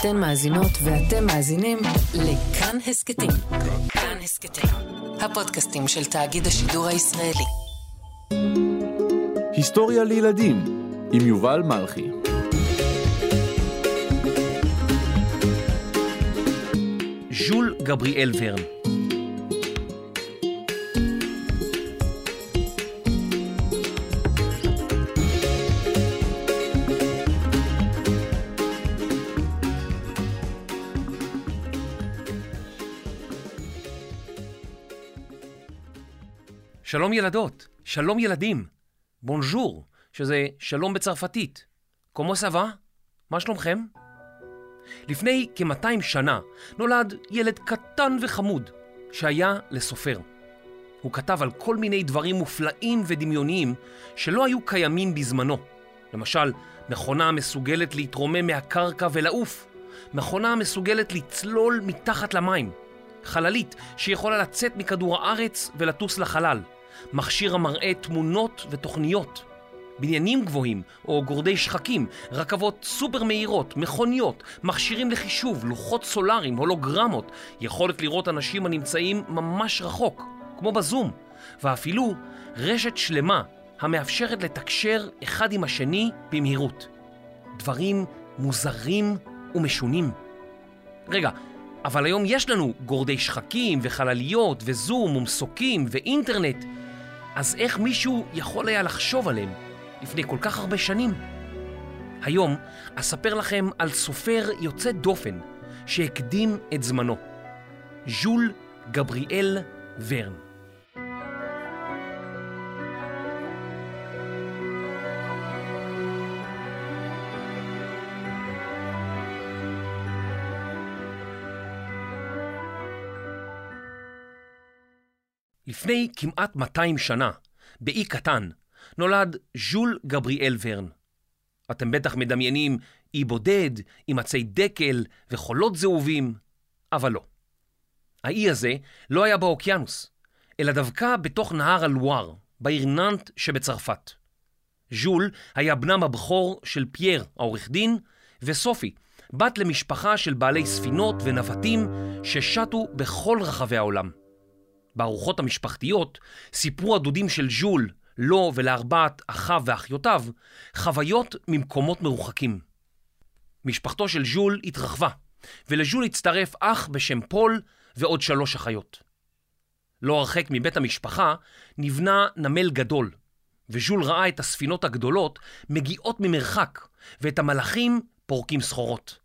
אתן מאזינות ואתם מאזינים לכאן הסכתים. כאן הסכתים, הפודקאסטים של תאגיד השידור הישראלי. היסטוריה לילדים עם יובל מלכי. ז'ול גבריאל ורן שלום ילדות, שלום ילדים, בונז'ור, שזה שלום בצרפתית. קומו סבה? מה שלומכם? לפני כ-200 שנה נולד ילד קטן וחמוד שהיה לסופר. הוא כתב על כל מיני דברים מופלאים ודמיוניים שלא היו קיימים בזמנו. למשל, מכונה מסוגלת להתרומם מהקרקע ולעוף, מכונה מסוגלת לצלול מתחת למים, חללית שיכולה לצאת מכדור הארץ ולטוס לחלל, מכשיר המראה תמונות ותוכניות, בניינים גבוהים או גורדי שחקים, רכבות סופר מהירות, מכוניות, מכשירים לחישוב, לוחות סולאריים, הולוגרמות, יכולת לראות אנשים הנמצאים ממש רחוק, כמו בזום, ואפילו רשת שלמה המאפשרת לתקשר אחד עם השני במהירות. דברים מוזרים ומשונים. רגע, אבל היום יש לנו גורדי שחקים וחלליות וזום ומסוקים ואינטרנט, אז איך מישהו יכול היה לחשוב עליהם לפני כל כך הרבה שנים? היום אספר לכם על סופר יוצא דופן שהקדים את זמנו, ז'ול גבריאל ורן. לפני כמעט 200 שנה, באי קטן, נולד ז'ול גבריאל ורן. אתם בטח מדמיינים אי בודד, עם עצי דקל וחולות זהובים, אבל לא. האי הזה לא היה באוקיינוס, אלא דווקא בתוך נהר הלואר, בעיר נאנט שבצרפת. ז'ול היה בנם הבכור של פייר, העורך דין, וסופי, בת למשפחה של בעלי ספינות ונווטים ששטו בכל רחבי העולם. בארוחות המשפחתיות סיפרו הדודים של ז'ול, לו ולארבעת אחיו ואחיותיו, חוויות ממקומות מרוחקים. משפחתו של ז'ול התרחבה, ולז'ול הצטרף אח בשם פול ועוד שלוש אחיות. לא הרחק מבית המשפחה נבנה נמל גדול, וז'ול ראה את הספינות הגדולות מגיעות ממרחק, ואת המלאכים פורקים סחורות.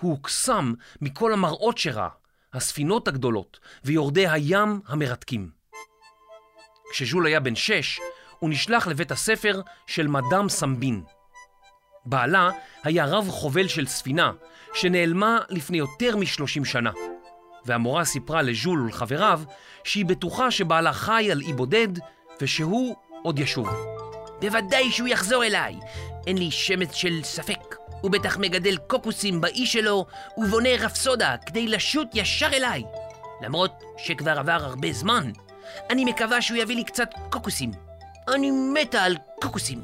הוא הוקסם מכל המראות שראה, הספינות הגדולות ויורדי הים המרתקים. כשז'ול היה בן שש, הוא נשלח לבית הספר של מדאם סמבין. בעלה היה רב חובל של ספינה שנעלמה לפני יותר משלושים שנה, והמורה סיפרה לז'ול ולחבריו שהיא בטוחה שבעלה חי על אי בודד ושהוא עוד ישוב. בוודאי שהוא יחזור אליי, אין לי שמץ של ספק. הוא בטח מגדל קוקוסים באי שלו ובונה רפסודה כדי לשוט ישר אליי. למרות שכבר עבר הרבה זמן, אני מקווה שהוא יביא לי קצת קוקוסים. אני מתה על קוקוסים.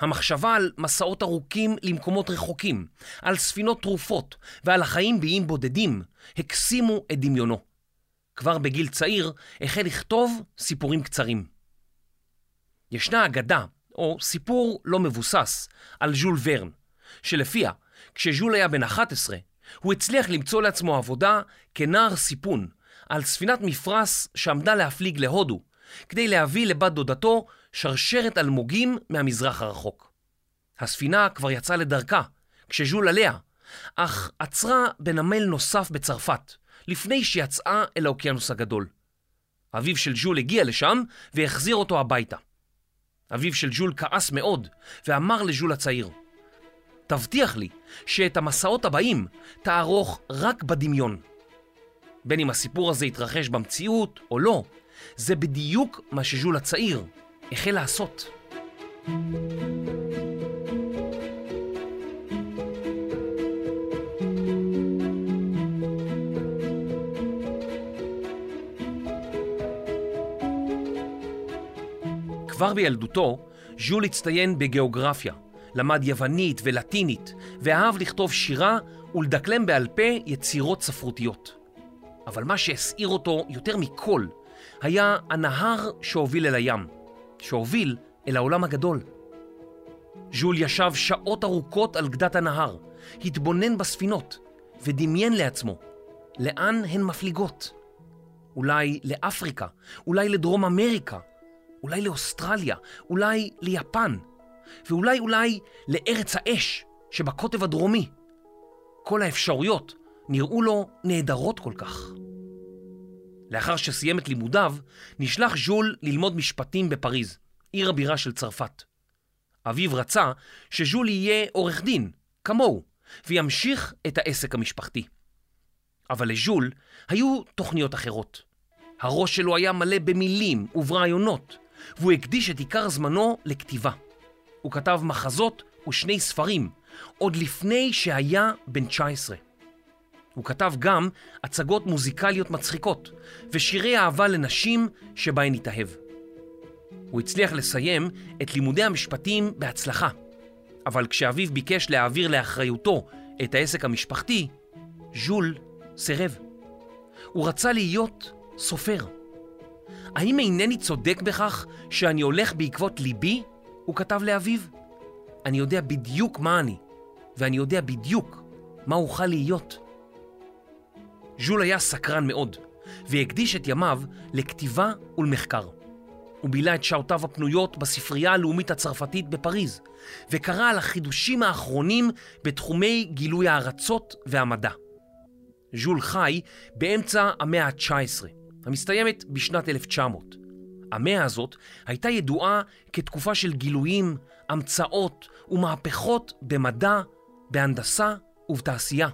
המחשבה על מסעות ארוכים למקומות רחוקים, על ספינות תרופות ועל החיים באיים בודדים הקסימו את דמיונו. כבר בגיל צעיר החל לכתוב סיפורים קצרים. ישנה אגדה או סיפור לא מבוסס על ז'ול ורן, שלפיה כשז'ול היה בן 11, הוא הצליח למצוא לעצמו עבודה כנער סיפון על ספינת מפרש שעמדה להפליג להודו, כדי להביא לבת דודתו שרשרת אלמוגים מהמזרח הרחוק. הספינה כבר יצאה לדרכה, כשז'ול עליה, אך עצרה בנמל נוסף בצרפת, לפני שיצאה אל האוקיינוס הגדול. אביו של ז'ול הגיע לשם והחזיר אותו הביתה. אביו של ז'ול כעס מאוד, ואמר לז'ול הצעיר, תבטיח לי שאת המסעות הבאים תערוך רק בדמיון. בין אם הסיפור הזה יתרחש במציאות או לא, זה בדיוק מה שז'ול הצעיר החל לעשות. כבר בילדותו, ז'ול הצטיין בגיאוגרפיה, למד יוונית ולטינית, ואהב לכתוב שירה ולדקלם בעל פה יצירות ספרותיות. אבל מה שהסעיר אותו יותר מכל היה הנהר שהוביל אל הים, שהוביל אל העולם הגדול. ז'ול ישב שעות ארוכות על גדת הנהר, התבונן בספינות ודמיין לעצמו לאן הן מפליגות. אולי לאפריקה, אולי לדרום אמריקה, אולי לאוסטרליה, אולי ליפן, ואולי אולי לארץ האש שבקוטב הדרומי. כל האפשרויות נראו לו נהדרות כל כך. לאחר שסיים את לימודיו, נשלח ז'ול ללמוד משפטים בפריז, עיר הבירה של צרפת. אביו רצה שז'ול יהיה עורך דין, כמוהו, וימשיך את העסק המשפחתי. אבל לז'ול היו תוכניות אחרות. הראש שלו היה מלא במילים וברעיונות, והוא הקדיש את עיקר זמנו לכתיבה. הוא כתב מחזות ושני ספרים, עוד לפני שהיה בן 19. הוא כתב גם הצגות מוזיקליות מצחיקות ושירי אהבה לנשים שבהן התאהב. הוא הצליח לסיים את לימודי המשפטים בהצלחה, אבל כשאביו ביקש להעביר לאחריותו את העסק המשפחתי, ז'ול סירב. הוא רצה להיות סופר. האם אינני צודק בכך שאני הולך בעקבות ליבי? הוא כתב לאביו. אני יודע בדיוק מה אני, ואני יודע בדיוק מה אוכל להיות. ז'ול היה סקרן מאוד, והקדיש את ימיו לכתיבה ולמחקר. הוא בילה את שעותיו הפנויות בספרייה הלאומית הצרפתית בפריז, וקרא על החידושים האחרונים בתחומי גילוי הארצות והמדע. ז'ול חי באמצע המאה ה-19, המסתיימת בשנת 1900. המאה הזאת הייתה ידועה כתקופה של גילויים, המצאות ומהפכות במדע, בהנדסה ובתעשייה.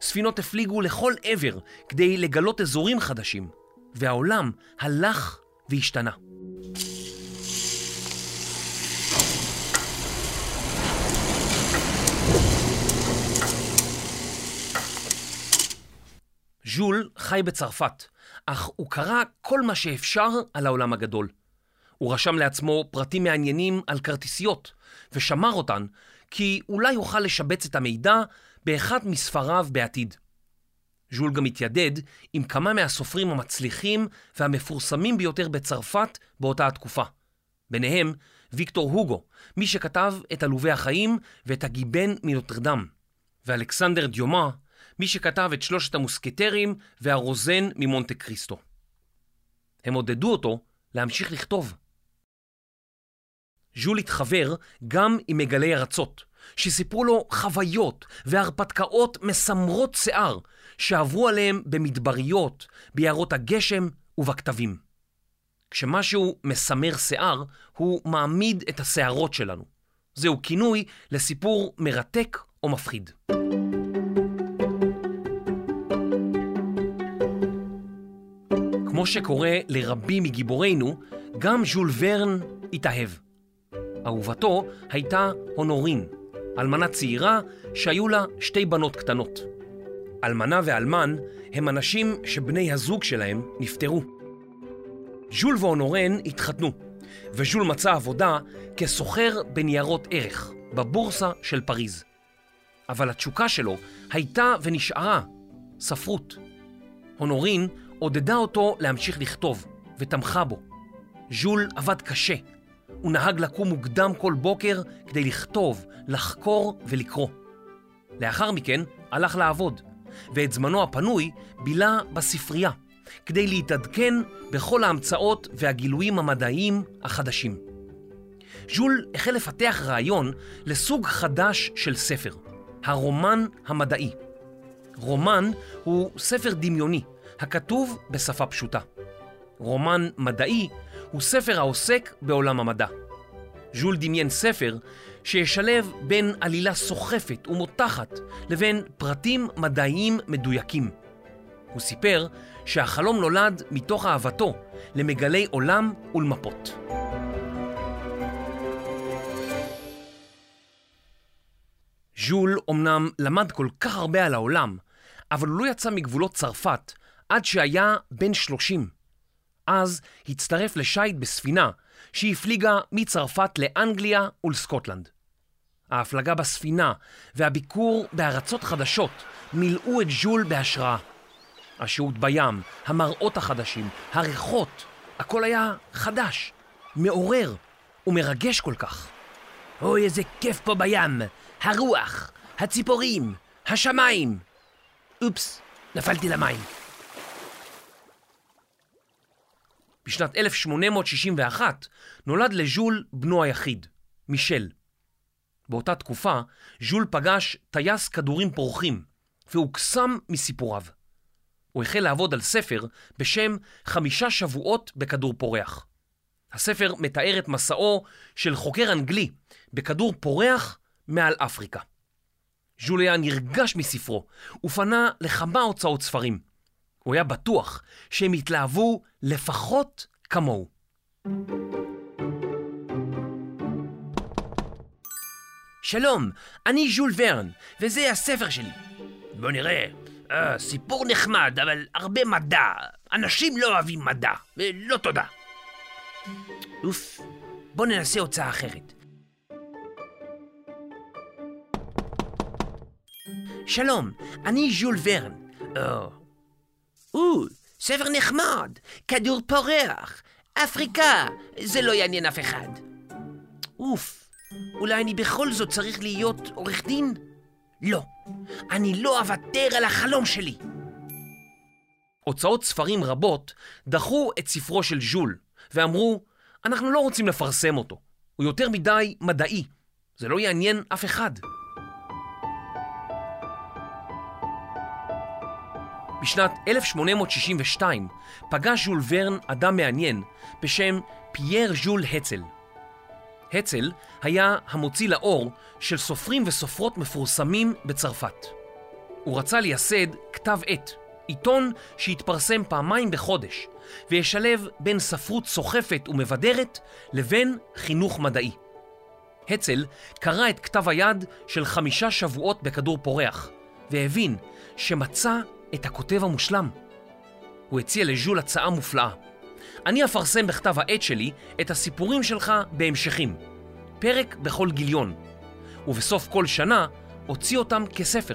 ספינות הפליגו לכל עבר כדי לגלות אזורים חדשים, והעולם הלך והשתנה. ז'ול חי בצרפת, אך הוא קרא כל מה שאפשר על העולם הגדול. הוא רשם לעצמו פרטים מעניינים על כרטיסיות, ושמר אותן, כי אולי יוכל לשבץ את המידע באחד מספריו בעתיד. ז'ול גם התיידד עם כמה מהסופרים המצליחים והמפורסמים ביותר בצרפת באותה התקופה. ביניהם ויקטור הוגו, מי שכתב את עלובי החיים ואת הגיבן מנוטרדם, ואלכסנדר דיומה, מי שכתב את שלושת המוסקטרים והרוזן ממונטה קריסטו. הם עודדו אותו להמשיך לכתוב. ז'ול התחבר גם עם מגלי ארצות, שסיפרו לו חוויות והרפתקאות מסמרות שיער שעברו עליהם במדבריות, ביערות הגשם ובכתבים. כשמשהו מסמר שיער, הוא מעמיד את השערות שלנו. זהו כינוי לסיפור מרתק או מפחיד. שקורה לרבים מגיבורינו, גם ז'ול ורן התאהב. אהובתו הייתה הונורין, אלמנה צעירה שהיו לה שתי בנות קטנות. אלמנה ואלמן הם אנשים שבני הזוג שלהם נפטרו. ז'ול והונורן התחתנו, וז'ול מצא עבודה כסוחר בניירות ערך בבורסה של פריז. אבל התשוקה שלו הייתה ונשארה ספרות. הונורין עודדה אותו להמשיך לכתוב, ותמכה בו. ז'ול עבד קשה. הוא נהג לקום מוקדם כל בוקר כדי לכתוב, לחקור ולקרוא. לאחר מכן הלך לעבוד, ואת זמנו הפנוי בילה בספרייה, כדי להתעדכן בכל ההמצאות והגילויים המדעיים החדשים. ז'ול החל לפתח רעיון לסוג חדש של ספר, הרומן המדעי. רומן הוא ספר דמיוני, הכתוב בשפה פשוטה. רומן מדעי הוא ספר העוסק בעולם המדע. ז'ול דמיין ספר שישלב בין עלילה סוחפת ומותחת לבין פרטים מדעיים מדויקים. הוא סיפר שהחלום נולד מתוך אהבתו למגלי עולם ולמפות. ז'ול אמנם למד כל כך הרבה על העולם, אבל הוא לא יצא מגבולות צרפת עד שהיה בן 30. אז הצטרף לשייט בספינה שהפליגה מצרפת לאנגליה ולסקוטלנד. ההפלגה בספינה והביקור בארצות חדשות מילאו את ז'ול בהשראה. השהות בים, המראות החדשים, הריחות, הכל היה חדש, מעורר ומרגש כל כך. אוי, איזה כיף פה בים! הרוח, הציפורים, השמיים! אופס, נפלתי למים. בשנת 1861 נולד לז'ול בנו היחיד, מישל. באותה תקופה ז'ול פגש טייס כדורים פורחים והוקסם מסיפוריו. הוא החל לעבוד על ספר בשם חמישה שבועות בכדור פורח. הספר מתאר את מסעו של חוקר אנגלי בכדור פורח מעל אפריקה. ז'ול היה נרגש מספרו ופנה לכמה הוצאות ספרים. הוא היה בטוח שהם התלהבו לפחות כמוהו. שלום, אני ז'ול ורן, וזה הספר שלי. בוא נראה, אה, סיפור נחמד, אבל הרבה מדע. אנשים לא אוהבים מדע, לא תודה. אוף, בוא ננסה הוצאה אחרת. שלום, אני ז'ול ורן. או, או, ספר נחמד, כדור פורח, אפריקה, זה לא יעניין אף אחד. אוף, אולי אני בכל זאת צריך להיות עורך דין? לא, אני לא אוותר על החלום שלי. הוצאות ספרים רבות דחו את ספרו של ז'ול ואמרו, אנחנו לא רוצים לפרסם אותו, הוא יותר מדי מדעי, זה לא יעניין אף אחד. בשנת 1862 פגש ז'ול ורן אדם מעניין בשם פייר ז'ול הצל. הצל היה המוציא לאור של סופרים וסופרות מפורסמים בצרפת. הוא רצה לייסד כתב עת, עיתון שיתפרסם פעמיים בחודש, וישלב בין ספרות סוחפת ומבדרת לבין חינוך מדעי. הצל קרא את כתב היד של חמישה שבועות בכדור פורח, והבין שמצא את הכותב המושלם. הוא הציע לז'ול הצעה מופלאה. אני אפרסם בכתב העת שלי את הסיפורים שלך בהמשכים, פרק בכל גיליון, ובסוף כל שנה אוציא אותם כספר.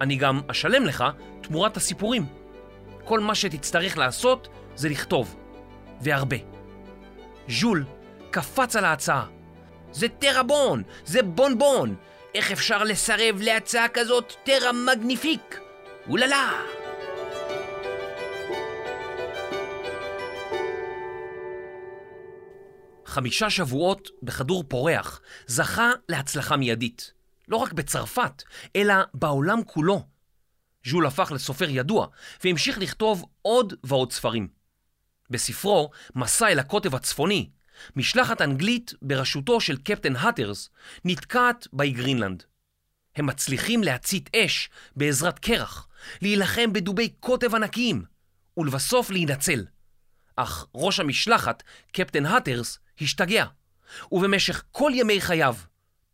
אני גם אשלם לך תמורת הסיפורים. כל מה שתצטרך לעשות זה לכתוב, והרבה. ז'ול קפץ על ההצעה. זה טראבון, זה בונבון. איך אפשר לסרב להצעה כזאת טרה מגניפיק? אוללה! חמישה שבועות בכדור פורח זכה להצלחה מיידית. לא רק בצרפת, אלא בעולם כולו. ז'ול הפך לסופר ידוע, והמשיך לכתוב עוד ועוד ספרים. בספרו, מסע אל הקוטב הצפוני, משלחת אנגלית בראשותו של קפטן האטרס נתקעת באי גרינלנד. הם מצליחים להצית אש בעזרת קרח, להילחם בדובי קוטב ענקיים, ולבסוף להינצל. אך ראש המשלחת, קפטן האטרס, השתגע, ובמשך כל ימי חייו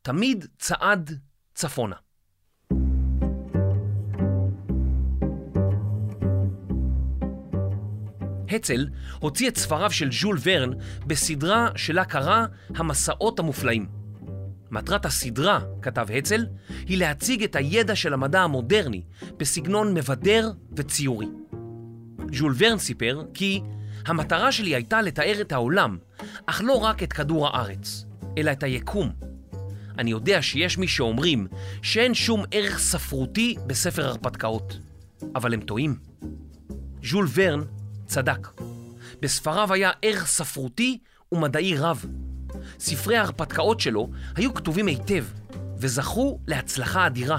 תמיד צעד צפונה. הצל הוציא את ספריו של ז'ול ורן בסדרה שלה קרא המסעות המופלאים. מטרת הסדרה, כתב הצל, היא להציג את הידע של המדע המודרני בסגנון מבדר וציורי. ז'ול ורן סיפר כי המטרה שלי הייתה לתאר את העולם, אך לא רק את כדור הארץ, אלא את היקום. אני יודע שיש מי שאומרים שאין שום ערך ספרותי בספר הרפתקאות, אבל הם טועים. ז'ול ורן צדק. בספריו היה ערך ספרותי ומדעי רב. ספרי ההרפתקאות שלו היו כתובים היטב וזכו להצלחה אדירה.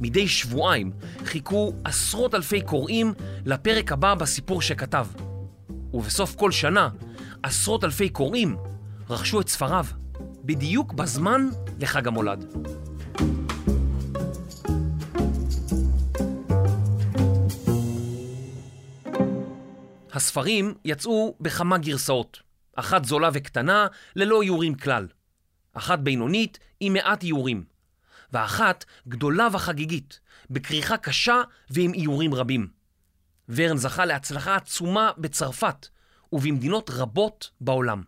מדי שבועיים חיכו עשרות אלפי קוראים לפרק הבא בסיפור שכתב. ובסוף כל שנה עשרות אלפי קוראים רכשו את ספריו, בדיוק בזמן לחג המולד. הספרים יצאו בכמה גרסאות, אחת זולה וקטנה ללא איורים כלל, אחת בינונית עם מעט איורים, ואחת גדולה וחגיגית, בכריכה קשה ועם איורים רבים. ורן זכה להצלחה עצומה בצרפת ובמדינות רבות בעולם.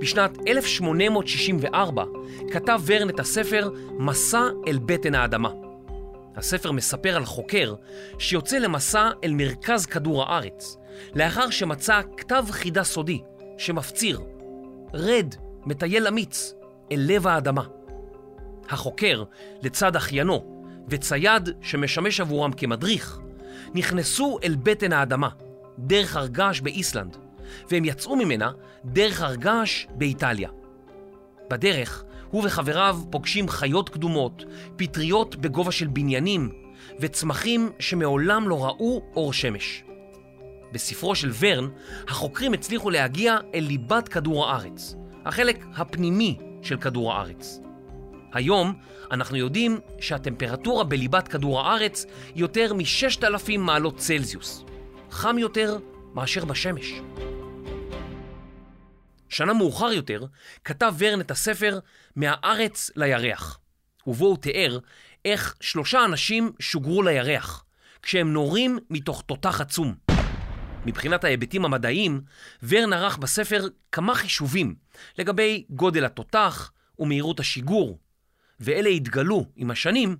בשנת 1864 כתב ורן את הספר מסע אל בטן האדמה. הספר מספר על חוקר שיוצא למסע אל מרכז כדור הארץ, לאחר שמצא כתב חידה סודי שמפציר, רד, מטייל אמיץ, אל לב האדמה. החוקר, לצד אחיינו, וצייד שמשמש עבורם כמדריך, נכנסו אל בטן האדמה, דרך הרגש באיסלנד, והם יצאו ממנה דרך הרגש באיטליה. בדרך, הוא וחבריו פוגשים חיות קדומות, פטריות בגובה של בניינים, וצמחים שמעולם לא ראו אור שמש. בספרו של ורן, החוקרים הצליחו להגיע אל ליבת כדור הארץ, החלק הפנימי של כדור הארץ. היום אנחנו יודעים שהטמפרטורה בליבת כדור הארץ היא יותר מ-6,000 מעלות צלזיוס, חם יותר מאשר בשמש. שנה מאוחר יותר כתב ורן את הספר "מהארץ לירח", ובו הוא תיאר איך שלושה אנשים שוגרו לירח, כשהם נורים מתוך תותח עצום. מבחינת ההיבטים המדעיים, ורן ערך בספר כמה חישובים לגבי גודל התותח ומהירות השיגור, ואלה התגלו עם השנים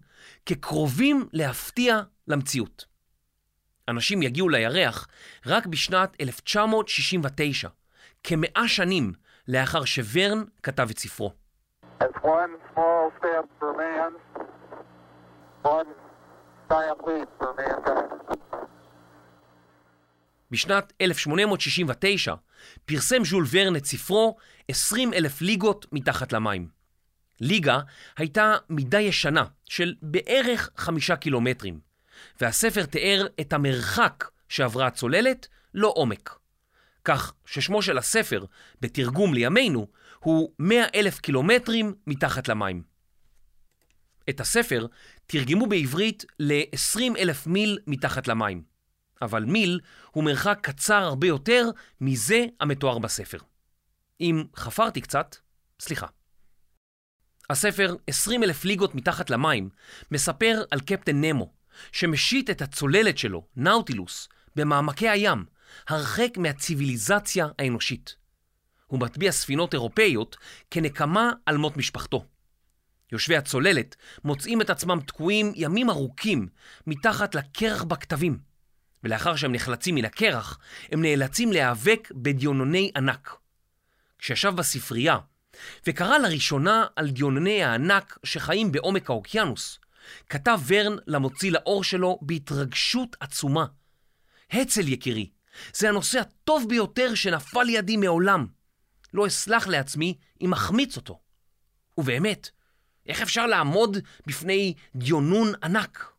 כקרובים להפתיע למציאות. אנשים יגיעו לירח רק בשנת 1969, כמאה שנים לאחר שוורן כתב את ספרו. בשנת 1869 פרסם ז'ול ורן את ספרו 20 אלף ליגות מתחת למים. ליגה הייתה מידה ישנה של בערך חמישה קילומטרים, והספר תיאר את המרחק שעברה הצוללת, לא עומק. כך ששמו של הספר, בתרגום לימינו, הוא 100 אלף קילומטרים מתחת למים. את הספר תרגמו בעברית ל-20 אלף מיל מתחת למים, אבל מיל הוא מרחק קצר הרבה יותר מזה המתואר בספר. אם חפרתי קצת, סליחה. הספר 20 אלף ליגות מתחת למים מספר על קפטן נמו, שמשית את הצוללת שלו, נאוטילוס, במעמקי הים, הרחק מהציוויליזציה האנושית. הוא מטביע ספינות אירופאיות כנקמה על מות משפחתו. יושבי הצוללת מוצאים את עצמם תקועים ימים ארוכים מתחת לקרח בכתבים, ולאחר שהם נחלצים מן הקרח, הם נאלצים להיאבק בדיונוני ענק. כשישב בספרייה וקרא לראשונה על דיונוני הענק שחיים בעומק האוקיינוס, כתב ורן למוציא לאור שלו בהתרגשות עצומה. הצל יקירי, זה הנושא הטוב ביותר שנפל לידי מעולם. לא אסלח לעצמי אם אחמיץ אותו. ובאמת, איך אפשר לעמוד בפני דיונון ענק?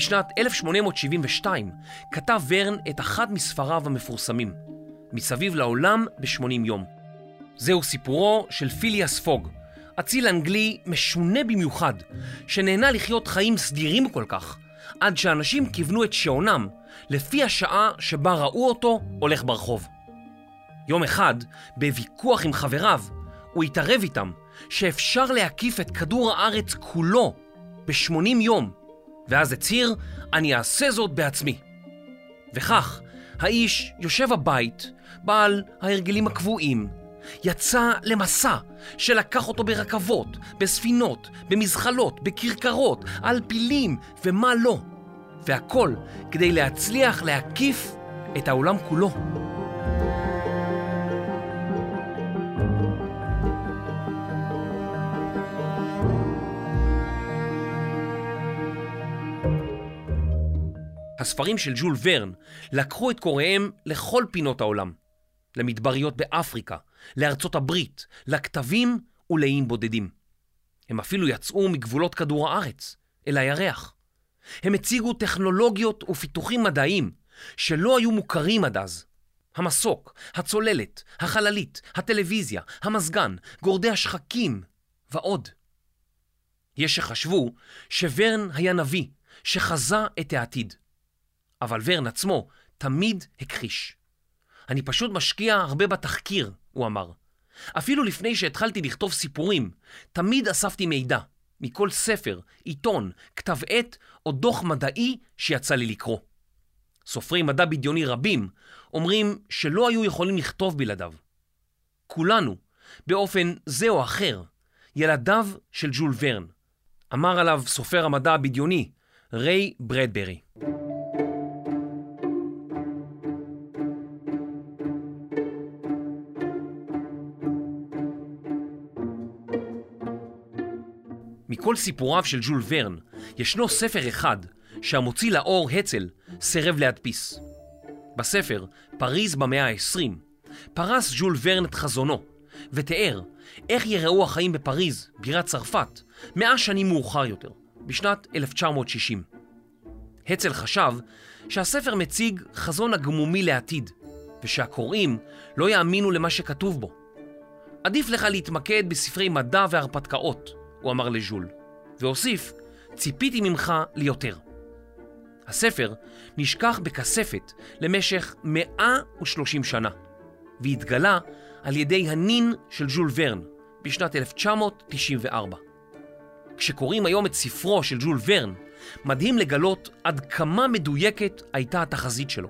בשנת 1872 כתב ורן את אחד מספריו המפורסמים, מסביב לעולם ב-80 יום. זהו סיפורו של פיליאס פוג, אציל אנגלי משונה במיוחד, שנהנה לחיות חיים סדירים כל כך, עד שאנשים כיוונו את שעונם לפי השעה שבה ראו אותו הולך ברחוב. יום אחד, בוויכוח עם חבריו, הוא התערב איתם שאפשר להקיף את כדור הארץ כולו ב-80 יום, ואז הצהיר, אני אעשה זאת בעצמי. וכך, האיש יושב הבית, בעל ההרגלים הקבועים, יצא למסע שלקח אותו ברכבות, בספינות, במזחלות, בכרכרות, על פילים ומה לא. והכל כדי להצליח להקיף את העולם כולו. הספרים של ג'ול ורן לקחו את קוראיהם לכל פינות העולם. למדבריות באפריקה, לארצות הברית, לכתבים ולאיים בודדים. הם אפילו יצאו מגבולות כדור הארץ, אל הירח. הם הציגו טכנולוגיות ופיתוחים מדעיים שלא היו מוכרים עד אז. המסוק, הצוללת, החללית, הטלוויזיה, המזגן, גורדי השחקים ועוד. יש שחשבו שוורן היה נביא שחזה את העתיד. אבל ורן עצמו תמיד הכחיש. אני פשוט משקיע הרבה בתחקיר, הוא אמר. אפילו לפני שהתחלתי לכתוב סיפורים, תמיד אספתי מידע, מכל ספר, עיתון, כתב עת או דוח מדעי שיצא לי לקרוא. סופרי מדע בדיוני רבים אומרים שלא היו יכולים לכתוב בלעדיו. כולנו, באופן זה או אחר, ילדיו של ג'ול ורן, אמר עליו סופר המדע הבדיוני, ריי ברדברי. מכל סיפוריו של ג'ול ורן, ישנו ספר אחד שהמוציא לאור הצל סירב להדפיס. בספר, פריז במאה ה-20, פרס ג'ול ורן את חזונו, ותיאר איך יראו החיים בפריז, בירת צרפת, מאה שנים מאוחר יותר, בשנת 1960. הצל חשב שהספר מציג חזון הגמומי לעתיד, ושהקוראים לא יאמינו למה שכתוב בו. עדיף לך להתמקד בספרי מדע והרפתקאות, הוא אמר לז'ול, והוסיף, ציפיתי ממך ליותר. הספר נשכח בכספת למשך 130 שנה, והתגלה על ידי הנין של ז'ול ורן בשנת 1994. כשקוראים היום את ספרו של ג'ול ורן, מדהים לגלות עד כמה מדויקת הייתה התחזית שלו.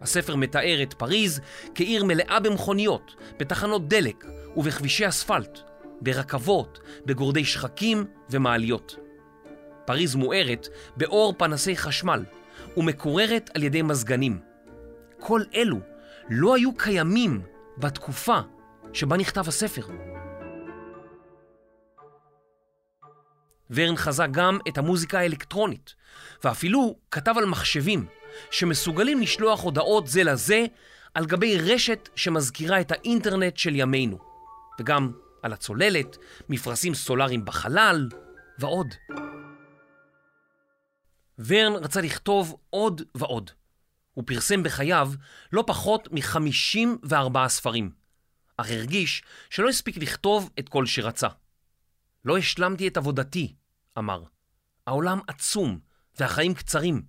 הספר מתאר את פריז כעיר מלאה במכוניות, בתחנות דלק ובכבישי אספלט, ברכבות, בגורדי שחקים ומעליות. פריז מוארת באור פנסי חשמל ומקוררת על ידי מזגנים. כל אלו לא היו קיימים בתקופה שבה נכתב הספר. ורן חזה גם את המוזיקה האלקטרונית, ואפילו כתב על מחשבים שמסוגלים לשלוח הודעות זה לזה על גבי רשת שמזכירה את האינטרנט של ימינו, וגם על הצוללת, מפרשים סולאריים בחלל ועוד. ורן רצה לכתוב עוד ועוד. הוא פרסם בחייו לא פחות מ-54 ספרים, אך הרגיש שלא הספיק לכתוב את כל שרצה. לא השלמתי את עבודתי, אמר. העולם עצום והחיים קצרים.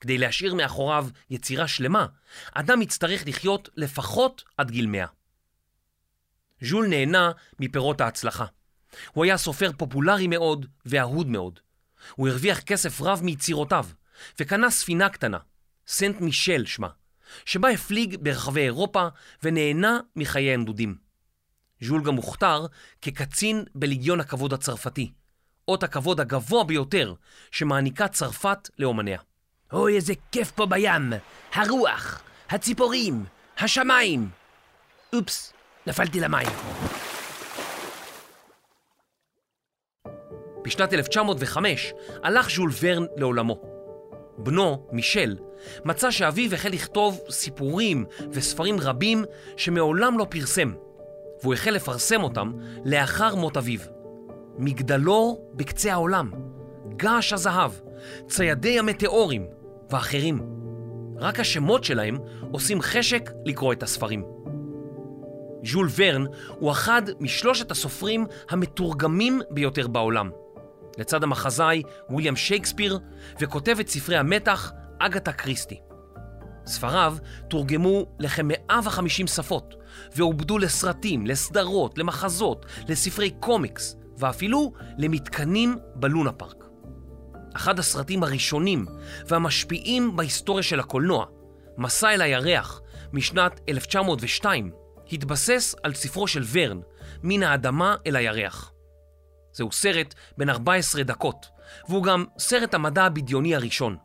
כדי להשאיר מאחוריו יצירה שלמה, אדם יצטרך לחיות לפחות עד גיל מאה. ז'ול נהנה מפירות ההצלחה. הוא היה סופר פופולרי מאוד ואהוד מאוד. הוא הרוויח כסף רב מיצירותיו, וקנה ספינה קטנה, סנט מישל שמה, שבה הפליג ברחבי אירופה ונהנה מחיי הנדודים. ז'ול גם מוכתר כקצין בליגיון הכבוד הצרפתי, אות הכבוד הגבוה ביותר שמעניקה צרפת לאומניה. אוי, איזה כיף פה בים! הרוח, הציפורים, השמיים! אופס, נפלתי למים. בשנת 1905 הלך ז'ול ורן לעולמו. בנו, מישל, מצא שאביו החל לכתוב סיפורים וספרים רבים שמעולם לא פרסם, והוא החל לפרסם אותם לאחר מות אביו. מגדלור בקצה העולם, געש הזהב, ציידי המטאורים ואחרים. רק השמות שלהם עושים חשק לקרוא את הספרים. ז'ול ורן הוא אחד משלושת הסופרים המתורגמים ביותר בעולם. לצד המחזאי וויליאם שייקספיר וכותב את ספרי המתח אגתה קריסטי. ספריו תורגמו לכ-150 שפות ועובדו לסרטים, לסדרות, למחזות, לספרי קומיקס ואפילו למתקנים בלונה פארק. אחד הסרטים הראשונים והמשפיעים בהיסטוריה של הקולנוע, מסע אל הירח, משנת 1902, התבסס על ספרו של ורן, מן האדמה אל הירח. זהו סרט בן 14 דקות, והוא גם סרט המדע הבדיוני הראשון.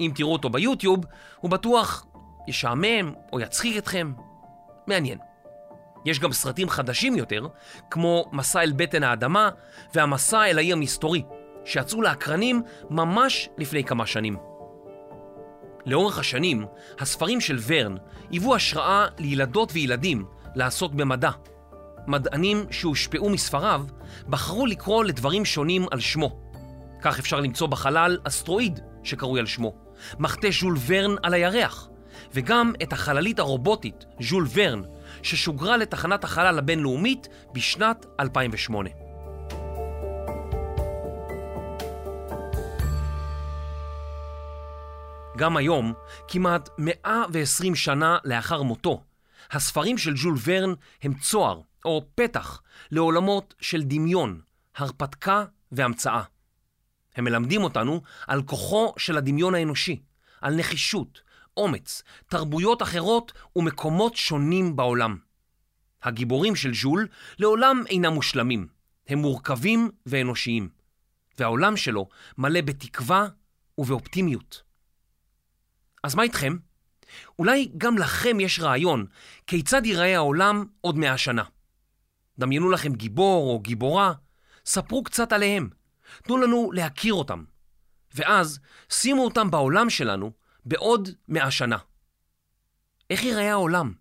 אם תראו אותו ביוטיוב, הוא בטוח ישעמם או יצחיק אתכם. מעניין. יש גם סרטים חדשים יותר, כמו מסע אל בטן האדמה והמסע אל האי המסתורי, שיצאו לאקרנים ממש לפני כמה שנים. לאורך השנים, הספרים של ורן היוו השראה לילדות וילדים לעסוק במדע. מדענים שהושפעו מספריו בחרו לקרוא לדברים שונים על שמו. כך אפשר למצוא בחלל אסטרואיד שקרוי על שמו, מחטה ז'ול ורן על הירח, וגם את החללית הרובוטית ז'ול ורן ששוגרה לתחנת החלל הבינלאומית בשנת 2008. גם היום, כמעט 120 שנה לאחר מותו, הספרים של ז'ול ורן הם צוהר או פתח לעולמות של דמיון, הרפתקה והמצאה. הם מלמדים אותנו על כוחו של הדמיון האנושי, על נחישות, אומץ, תרבויות אחרות ומקומות שונים בעולם. הגיבורים של ז'ול לעולם אינם מושלמים, הם מורכבים ואנושיים, והעולם שלו מלא בתקווה ובאופטימיות. אז מה איתכם? אולי גם לכם יש רעיון כיצד ייראה העולם עוד מאה שנה. דמיינו לכם גיבור או גיבורה, ספרו קצת עליהם, תנו לנו להכיר אותם, ואז שימו אותם בעולם שלנו בעוד מאה שנה. איך ייראה העולם?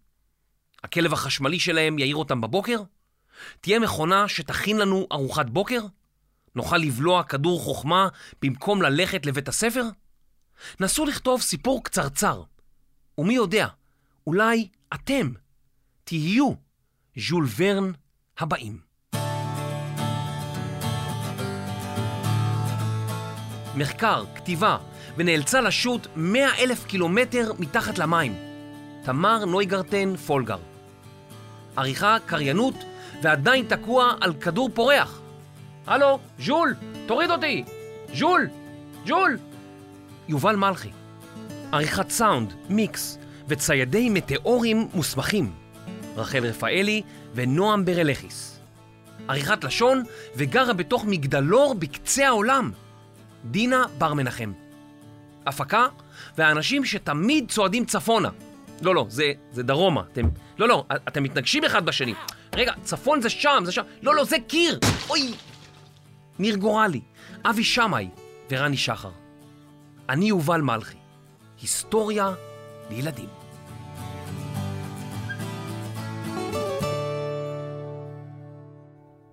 הכלב החשמלי שלהם יעיר אותם בבוקר? תהיה מכונה שתכין לנו ארוחת בוקר? נוכל לבלוע כדור חוכמה במקום ללכת לבית הספר? נסו לכתוב סיפור קצרצר. ומי יודע, אולי אתם תהיו ז'ול ורן הבאים. מחקר, כתיבה, ונאלצה לשוט 100 אלף קילומטר מתחת למים. תמר נויגרטן פולגר. עריכה, קריינות, ועדיין תקוע על כדור פורח. הלו, ז'ול, תוריד אותי! ז'ול! ז'ול! יובל מלכי. עריכת סאונד, מיקס, וציידי מטאורים מוסמכים. רחל רפאלי ונועם ברלכיס. עריכת לשון וגרה בתוך מגדלור בקצה העולם. דינה בר מנחם. הפקה והאנשים שתמיד צועדים צפונה. לא, לא, זה, זה דרומה. אתם, לא, לא, אתם מתנגשים אחד בשני. רגע, צפון זה שם, זה שם. לא, לא, זה קיר! אוי! ניר גורלי, אבי שמאי ורני שחר. אני יובל מלכי. היסטוריה לילדים.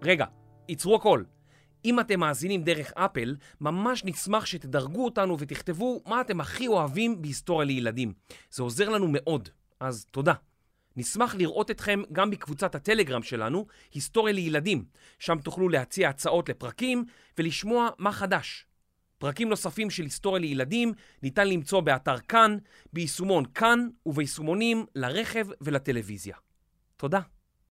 רגע, עצרו הכל. אם אתם מאזינים דרך אפל, ממש נשמח שתדרגו אותנו ותכתבו מה אתם הכי אוהבים בהיסטוריה לילדים. זה עוזר לנו מאוד, אז תודה. נשמח לראות אתכם גם בקבוצת הטלגרם שלנו, היסטוריה לילדים, שם תוכלו להציע הצעות לפרקים ולשמוע מה חדש. פרקים נוספים של היסטוריה לילדים ניתן למצוא באתר כאן, ביישומון כאן וביישומונים לרכב ולטלוויזיה. תודה.